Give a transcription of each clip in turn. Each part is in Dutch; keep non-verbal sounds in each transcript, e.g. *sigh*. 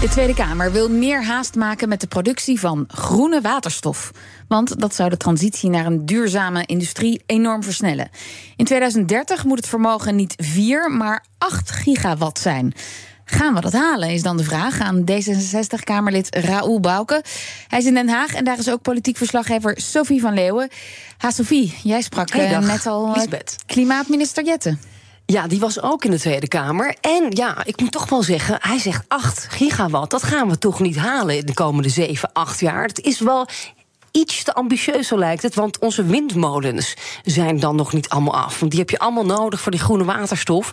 De Tweede Kamer wil meer haast maken met de productie van groene waterstof. Want dat zou de transitie naar een duurzame industrie enorm versnellen. In 2030 moet het vermogen niet 4, maar 8 gigawatt zijn. Gaan we dat halen, is dan de vraag aan D66-Kamerlid Raoul Bouke. Hij is in Den Haag en daar is ook politiek verslaggever Sophie van Leeuwen. Ha, Sophie, jij sprak Hey, eh, net al eh, Liesbeth. klimaatminister Jette. Ja, die was ook in de Tweede Kamer. En ja, ik moet toch wel zeggen, hij zegt 8 gigawatt. Dat gaan we toch niet halen in de komende 7, 8 jaar. Het is wel iets te ambitieus, zo lijkt het. Want onze windmolens zijn dan nog niet allemaal af. Want die heb je allemaal nodig voor die groene waterstof.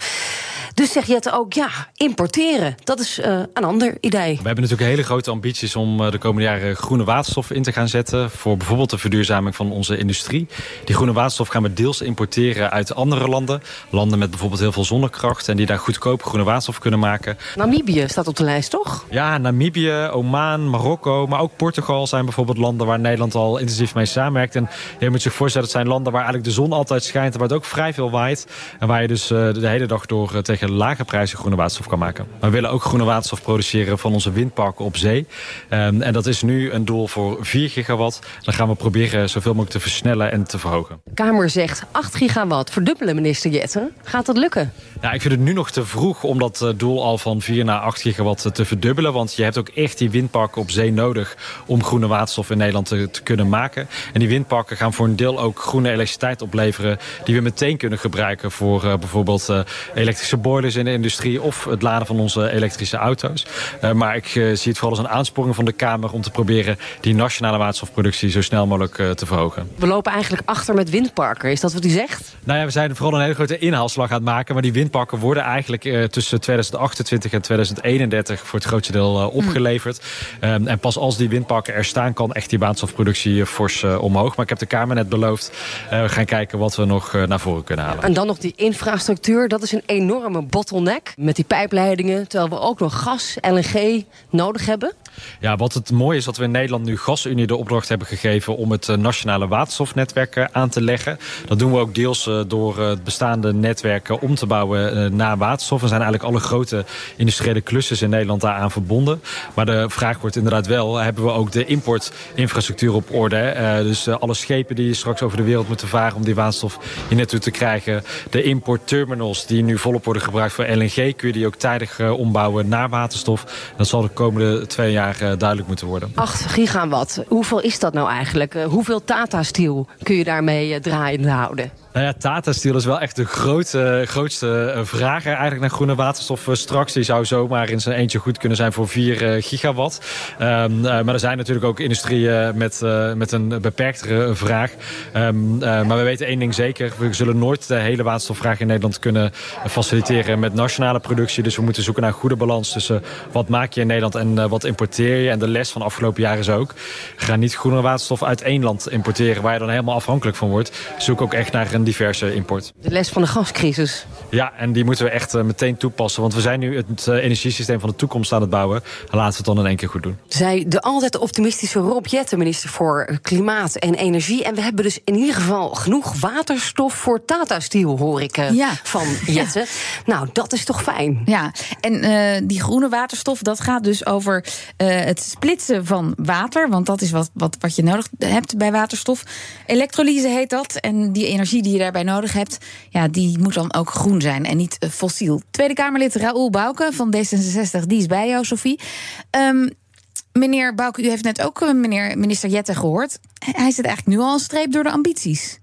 Dus zegt Jette ook, ja, importeren. Dat is eh, een ander idee. We hebben natuurlijk hele grote ambities om eh, de komende jaren groene waterstof in te gaan zetten. Voor bijvoorbeeld de verduurzaming van onze industrie. Die groene waterstof gaan we deels importeren uit andere landen. Landen met bijvoorbeeld heel veel zonnekracht. En die daar goedkoop groene waterstof kunnen maken. Namibië staat op de lijst, toch? Ja, Namibië, Oman, Marokko, maar ook Portugal zijn bijvoorbeeld landen waar Nederland al intensief mee samenwerkt. En je moet zich voorstellen, het zijn landen waar eigenlijk de zon altijd schijnt en waar het ook vrij veel waait. En waar je dus eh, de hele dag door eh, tegen lage prijzen groene waterstof kan maken. Maar we willen ook groene waterstof produceren van onze windparken op zee. Ehm, en dat is nu een doel voor 4 gigawatt. Dan gaan we proberen zoveel mogelijk te versnellen en te verhogen. De Kamer zegt 8 gigawatt. Verdubbelen, minister Jette. Gaat dat lukken? Ja, ik vind het nu nog te vroeg om dat eh, doel al van 4 naar 8 gigawatt te verdubbelen. Want je hebt ook echt die windparken op zee nodig om groene waterstof in Nederland te, te kunnen maken. En die windparken gaan voor een deel ook groene elektriciteit opleveren. Die we meteen kunnen gebruiken voor eh, bijvoorbeeld eh, elektrische boilers in de industrie. Of het laden van onze elektrische auto's. Eh, maar ik zie het vooral als een aansporing van de Kamer om te proberen die nationale waterstofproductie zo snel mogelijk te verhogen. We lopen eigenlijk achter met windparken. Is dat wat u zegt? Nou ja, we zijn vooral een hele grote inhaalslag aan het maken. Maar die windparken worden eigenlijk tussen 2028 en 2031 voor het grootste deel opgeleverd. Ehm, en pas als die windparken er staan, kan echt die waterstofproductie eh, fors eh, omhoog. Maar ik heb de Kamer net beloofd. eh, we gaan kijken wat we nog naar voren kunnen halen. En dan nog die infrastructuur. Dat is een enorme bottleneck. Met die pijpleidingen. Terwijl we ook nog gas, LNG nodig hebben. Ja, wat het mooie is dat we in Nederland nu GasUnie de opdracht hebben gegeven om het nationale waterstofnetwerk aan te leggen. Dat doen we ook deels door het bestaande netwerk om te bouwen naar waterstof. Er zijn eigenlijk alle grote industriële clusters in Nederland daaraan verbonden. Maar de vraag wordt inderdaad wel, hebben we ook de importinfrastructuur op orde? Eh, dus eh, alle schepen die straks over de wereld moeten varen om die waterstof hier naartoe te krijgen. De importterminals die nu volop worden gebruikt voor LNG, kun je die ook tijdig eh, ombouwen naar waterstof. Dat zal de komende twee jaar duidelijk moeten worden. 8 gigawatt. Hoeveel is dat nou eigenlijk? Hoeveel Tata Steel kun je daarmee draaiende houden? Nou ja, Tata Steel is wel echt de grootste eh, vraag eigenlijk naar groene waterstof eh, straks. Die zou zomaar in zijn eentje goed kunnen zijn voor 4 gigawatt. Ehm, eh, maar er zijn natuurlijk ook industrieën met, eh, met een beperktere vraag. Ehm, eh, maar we weten één ding zeker. We zullen nooit de hele waterstofvraag in Nederland kunnen faciliteren met nationale productie. Dus we moeten zoeken naar een goede balans tussen wat maak je in Nederland en eh, wat importeer je. En de les van de afgelopen jaren is ook. Ga niet groene waterstof uit één land importeren waar je dan helemaal afhankelijk van wordt. Zoek ook echt naar een diverse import. De les van de gascrisis. Ja, en die moeten we echt eh, meteen toepassen. Want we zijn nu het eh, energiesysteem van de toekomst aan het bouwen. Laten we het dan in één keer goed doen. Zij de altijd optimistische Rob Jetten, minister voor Klimaat en Energie. En we hebben dus in ieder geval genoeg waterstof voor Tata Steel, hoor ik eh, Ja. van Jetten. *laughs* Nou, dat is toch fijn? Ja, en eh, die groene waterstof, dat gaat dus over eh, het splitsen van water. Want dat is wat, wat, wat je nodig hebt bij waterstof. Elektrolyse heet dat. En die energie die je daarbij nodig hebt, ja, die moet dan ook groen zijn en niet eh, fossiel. Tweede Kamerlid Raoul Bouke van D66, die is bij jou, Sophie. Ehm, meneer Bouke, u heeft net ook eh, meneer minister Jette gehoord. Hij zet eigenlijk nu al een streep door de ambities.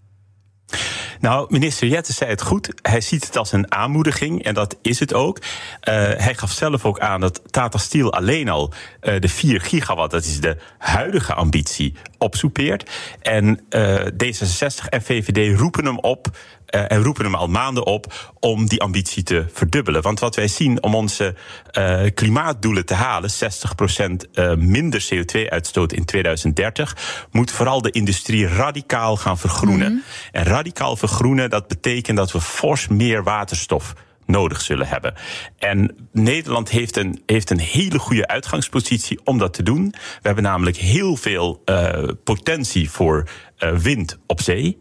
Nou, minister Jette zei het goed. Hij ziet het als een aanmoediging en dat is het ook. Eh, hij gaf zelf ook aan dat Tata Steel alleen al de 4 gigawatt, dat is de huidige ambitie, opsoepeert. En eh, D66 en VVD roepen hem op. uh, en roepen hem al maanden op om die ambitie te verdubbelen. Want wat wij zien om onze uh, klimaatdoelen te halen, 60% minder CO2-uitstoot in 2030, moet vooral de industrie radicaal gaan vergroenen. Mm. En radicaal vergroenen, dat betekent dat we fors meer waterstof nodig zullen hebben. En Nederland heeft een, heeft een hele goede uitgangspositie om dat te doen. We hebben namelijk heel veel uh, potentie voor uh, wind op zee.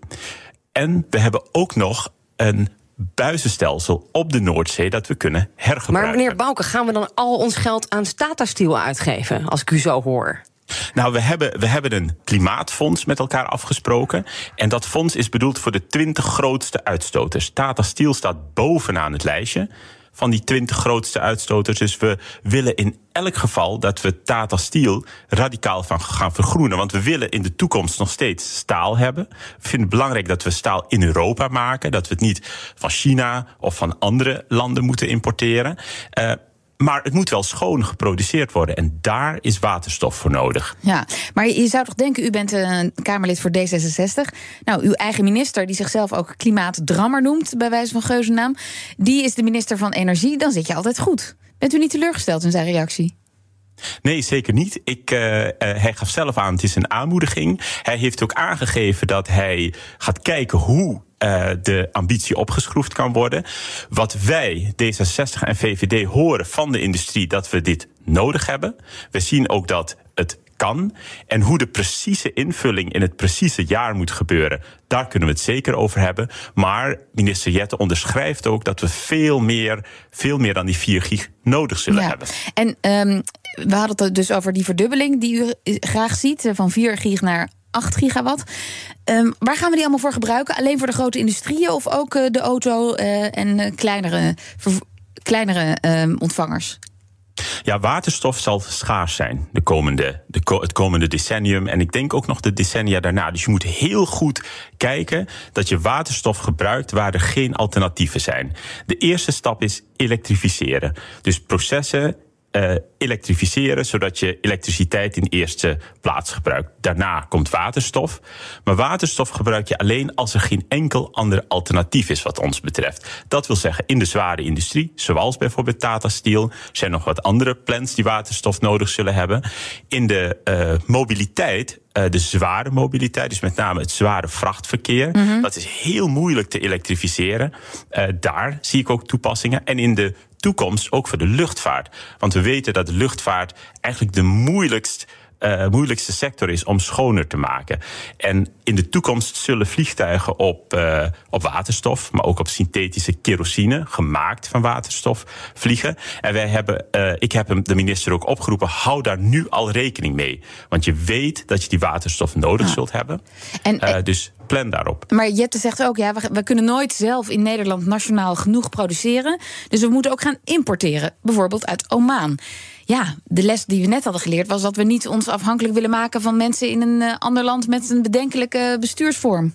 En we hebben ook nog een buizenstelsel op de Noordzee dat we kunnen hergebruiken. Maar meneer Bouke, gaan we dan al ons geld aan Tata uitgeven, als ik u zo hoor? Nou, we hebben, we hebben een klimaatfonds met elkaar afgesproken. En dat fonds is bedoeld voor de 20 grootste uitstoters. Tata Steel staat bovenaan het lijstje van die 20 grootste uitstoters. Dus we willen in elk geval dat we Tata Steel radicaal van gaan vergroenen. Want we willen in de toekomst nog steeds staal hebben. We vinden het belangrijk dat we staal in Europa maken. Dat we het niet van China of van andere landen moeten importeren. Uh, maar het moet wel schoon geproduceerd worden. En daar is waterstof voor nodig. Ja, maar je zou toch denken, u bent een Kamerlid voor D66. Nou, uw eigen minister, die zichzelf ook klimaatdrammer noemt, bij wijze van geuzennaam. Die is de minister van Energie. Dan zit je altijd goed. Bent u niet teleurgesteld in zijn reactie? Nee, zeker niet. Ik, uh, hij gaf zelf aan, het is een aanmoediging. Hij heeft ook aangegeven dat hij gaat kijken hoe uh, de ambitie opgeschroefd kan worden. Wat wij, D66 en VVD, horen van de industrie dat we dit nodig hebben. We zien ook dat het kan. En hoe de precieze invulling in het precieze jaar moet gebeuren, daar kunnen we het zeker over hebben. Maar minister Jette onderschrijft ook dat we veel meer, veel meer dan die 4 gig nodig zullen ja. hebben. En um, we hadden het dus over die verdubbeling die u graag ziet, van 4 gig naar 8 gigawatt. Um, waar gaan we die allemaal voor gebruiken? Alleen voor de grote industrieën of ook uh, de auto uh, en uh, kleinere, kleinere ehm, ontvangers? Ja, waterstof zal schaars zijn de komende, de, het komende decennium. En ik denk ook nog de decennia daarna. Dus je moet heel goed kijken dat je waterstof gebruikt waar er geen alternatieven zijn. De eerste stap is elektrificeren. Dus processen uh, elektrificeren, zodat je elektriciteit in eerste plaats gebruikt. Daarna komt waterstof. Maar waterstof gebruik je alleen als er geen enkel ander alternatief is, wat ons betreft. Dat wil zeggen, in de zware industrie, zoals bijvoorbeeld Tata Steel, zijn nog wat andere plants die waterstof nodig zullen hebben. In de uh, mobiliteit uh, de zware mobiliteit, dus met name het zware vrachtverkeer. Mm -hmm. Dat is heel moeilijk te elektrificeren. Uh, daar zie ik ook toepassingen. En in de toekomst ook voor de luchtvaart. Want we weten dat de luchtvaart eigenlijk de moeilijkst uh, moeilijkste sector is om schoner te maken. En in de toekomst zullen vliegtuigen op, uh, op waterstof, maar ook op synthetische kerosine, gemaakt van waterstof, vliegen. En wij hebben, uh, ik heb hem, de minister ook opgeroepen, hou daar nu al rekening mee. Want je weet dat je die waterstof nodig zult hebben. En, dus Maar Jette zegt ook, ja, we, we, kunnen nooit zelf in Nederland nationaal genoeg produceren. Dus we moeten ook gaan importeren, bijvoorbeeld uit Oman ja, de les die we net hadden geleerd was dat we niet ons afhankelijk willen maken van mensen in een uh, ander land met een bedenkelijke bestuursvorm.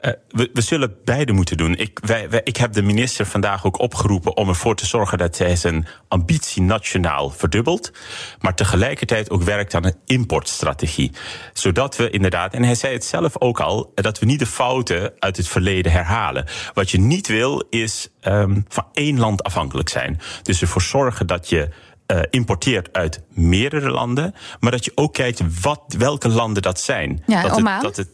Uh, we, we, zullen beide moeten doen. Ik, wij, wij, ik heb de minister vandaag ook opgeroepen om ervoor te zorgen dat hij zijn ambitie nationaal verdubbelt. Maar tegelijkertijd ook werkt aan een importstrategie. Zodat we inderdaad, en hij zei het zelf ook al, dat we niet de fouten uit het verleden herhalen. Wat je niet wil, is um, van één land afhankelijk zijn. Dus ervoor zorgen dat je uh, importeert uit meerdere landen, maar dat je ook kijkt wat, welke landen dat zijn. Ja, dat. Het, dat het,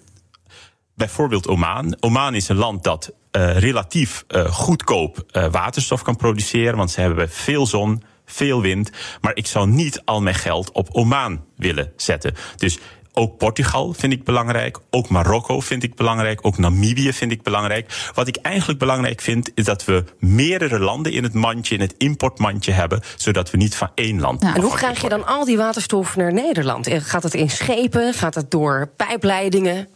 bijvoorbeeld Oman. Oman is een land dat uh, relatief uh, goedkoop waterstof kan produceren, want ze hebben veel zon, veel wind. Maar ik zou niet al mijn geld op Oman willen zetten. Dus ook Portugal vind ik belangrijk. Ook Marokko vind ik belangrijk. Ook Namibië vind ik belangrijk. Wat ik eigenlijk belangrijk vind, is dat we meerdere landen in het mandje, in het importmandje hebben, zodat we niet van één land. Nou, en hoe krijg je dan al die waterstof naar Nederland? Gaat het in schepen? Gaat het door pijpleidingen?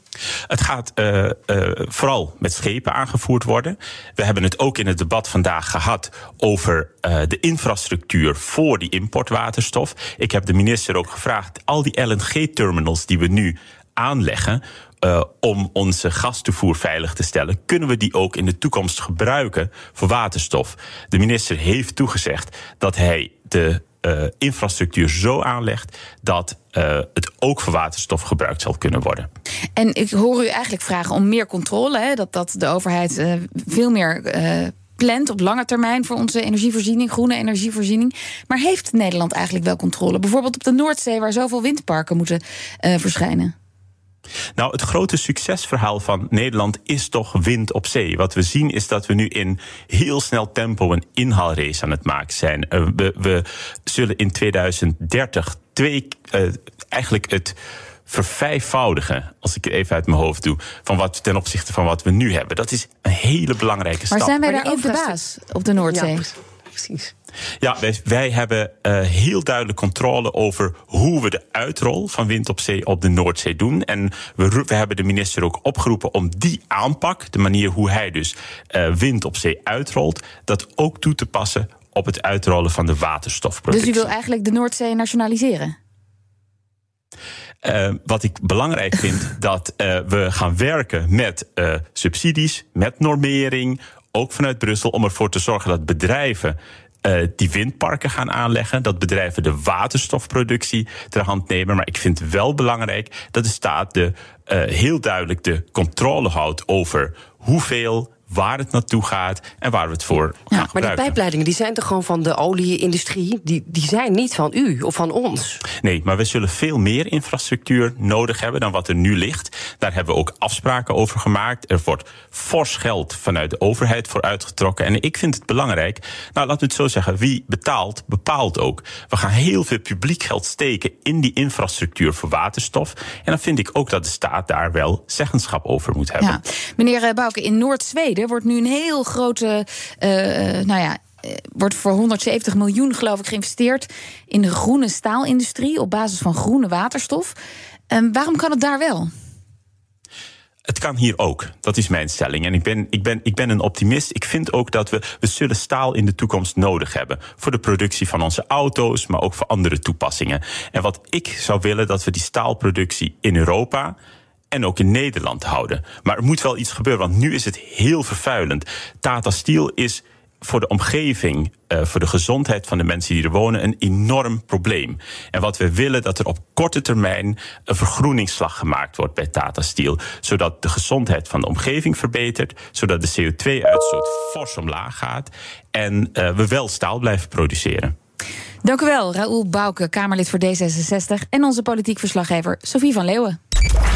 Het gaat uh, uh, vooral met schepen aangevoerd worden. We hebben het ook in het debat vandaag gehad over uh, de infrastructuur voor die importwaterstof. Ik heb de minister ook gevraagd: al die LNG-terminals die we nu aanleggen. Om onze gastoevoer veilig te stellen, kunnen we die ook in de toekomst gebruiken voor waterstof. De minister heeft toegezegd dat hij de uh, infrastructuur zo aanlegt dat uh, het ook voor waterstof gebruikt zal kunnen worden. En ik hoor u eigenlijk vragen om meer controle. Hè, dat, dat de overheid uh, veel meer. Plant op lange termijn voor onze energievoorziening, groene energievoorziening. Maar heeft Nederland eigenlijk wel controle? Bijvoorbeeld op de Noordzee, waar zoveel windparken moeten verschijnen. Nou, het grote succesverhaal van Nederland is toch wind op zee. Wat we zien is dat we nu in heel snel tempo een inhaalrace aan het maken zijn. Uh, we, we, zullen in 2030 twee, uh, eigenlijk het vervijfvoudigen, als ik het even uit mijn hoofd doe, van wat ten opzichte van wat we nu hebben. Dat is een hele belangrijke stap. Maar zijn wij daar ook de baas op de Noordzee? Ja, precies. Ja, wij, wij hebben uh, heel duidelijk controle over hoe we de uitrol van wind op zee op de Noordzee doen. En we, we hebben de minister ook opgeroepen om die aanpak, de manier hoe hij dus uh, wind op zee uitrolt, dat ook toe te passen op het uitrollen van de waterstofproductie. Dus u wil eigenlijk de Noordzee nationaliseren? Uh, wat ik belangrijk vind, dat uh, we gaan werken met uh, subsidies, met normering, ook vanuit Brussel, om ervoor te zorgen dat bedrijven die windparken gaan aanleggen. Dat bedrijven de waterstofproductie ter hand nemen. Maar ik vind wel belangrijk dat de staat de, heel duidelijk de controle houdt over hoeveel waar het naartoe gaat en waar we het voor ja, gaan Maar die pijpleidingen die zijn toch gewoon van de olieindustrie? Die, die zijn niet van u of van ons? Nee, maar we zullen veel meer infrastructuur nodig hebben dan wat er nu ligt. Daar hebben we ook afspraken over gemaakt. Er wordt fors geld vanuit de overheid voor uitgetrokken. En ik vind het belangrijk, nou laten we het zo zeggen, wie betaalt, bepaalt ook. We gaan heel veel publiek geld steken in die infrastructuur voor waterstof. En dan vind ik ook dat de staat daar wel zeggenschap over moet hebben. Ja. Meneer Bouke, in Noord-Zweden wordt nu een heel grote, uh, nou ja, wordt voor 170 miljoen, geloof ik, geïnvesteerd in de groene staalindustrie op basis van groene waterstof. Um, waarom kan het daar wel? Het kan hier ook. Dat is mijn stelling. En ik ben, ik, ben, ik ben een optimist. Ik vind ook dat we, we zullen staal in de toekomst nodig hebben. Voor de productie van onze auto's, maar ook voor andere toepassingen. En wat ik zou willen, dat we die staalproductie in Europa en ook in Nederland houden. Maar er moet wel iets gebeuren, want nu is het heel vervuilend. Tata Steel is voor de omgeving, uh, voor de gezondheid van de mensen die er wonen, een enorm probleem. En wat we willen, dat er op korte termijn een vergroeningsslag gemaakt wordt bij Tata Steel. Zodat de gezondheid van de omgeving verbetert, zodat de CO2-uitstoot fors omlaag gaat en uh, we wel staal blijven produceren. Dank u wel, Raoul Bouke, Kamerlid voor D66 en onze politiek verslaggever Sophie van Leeuwen.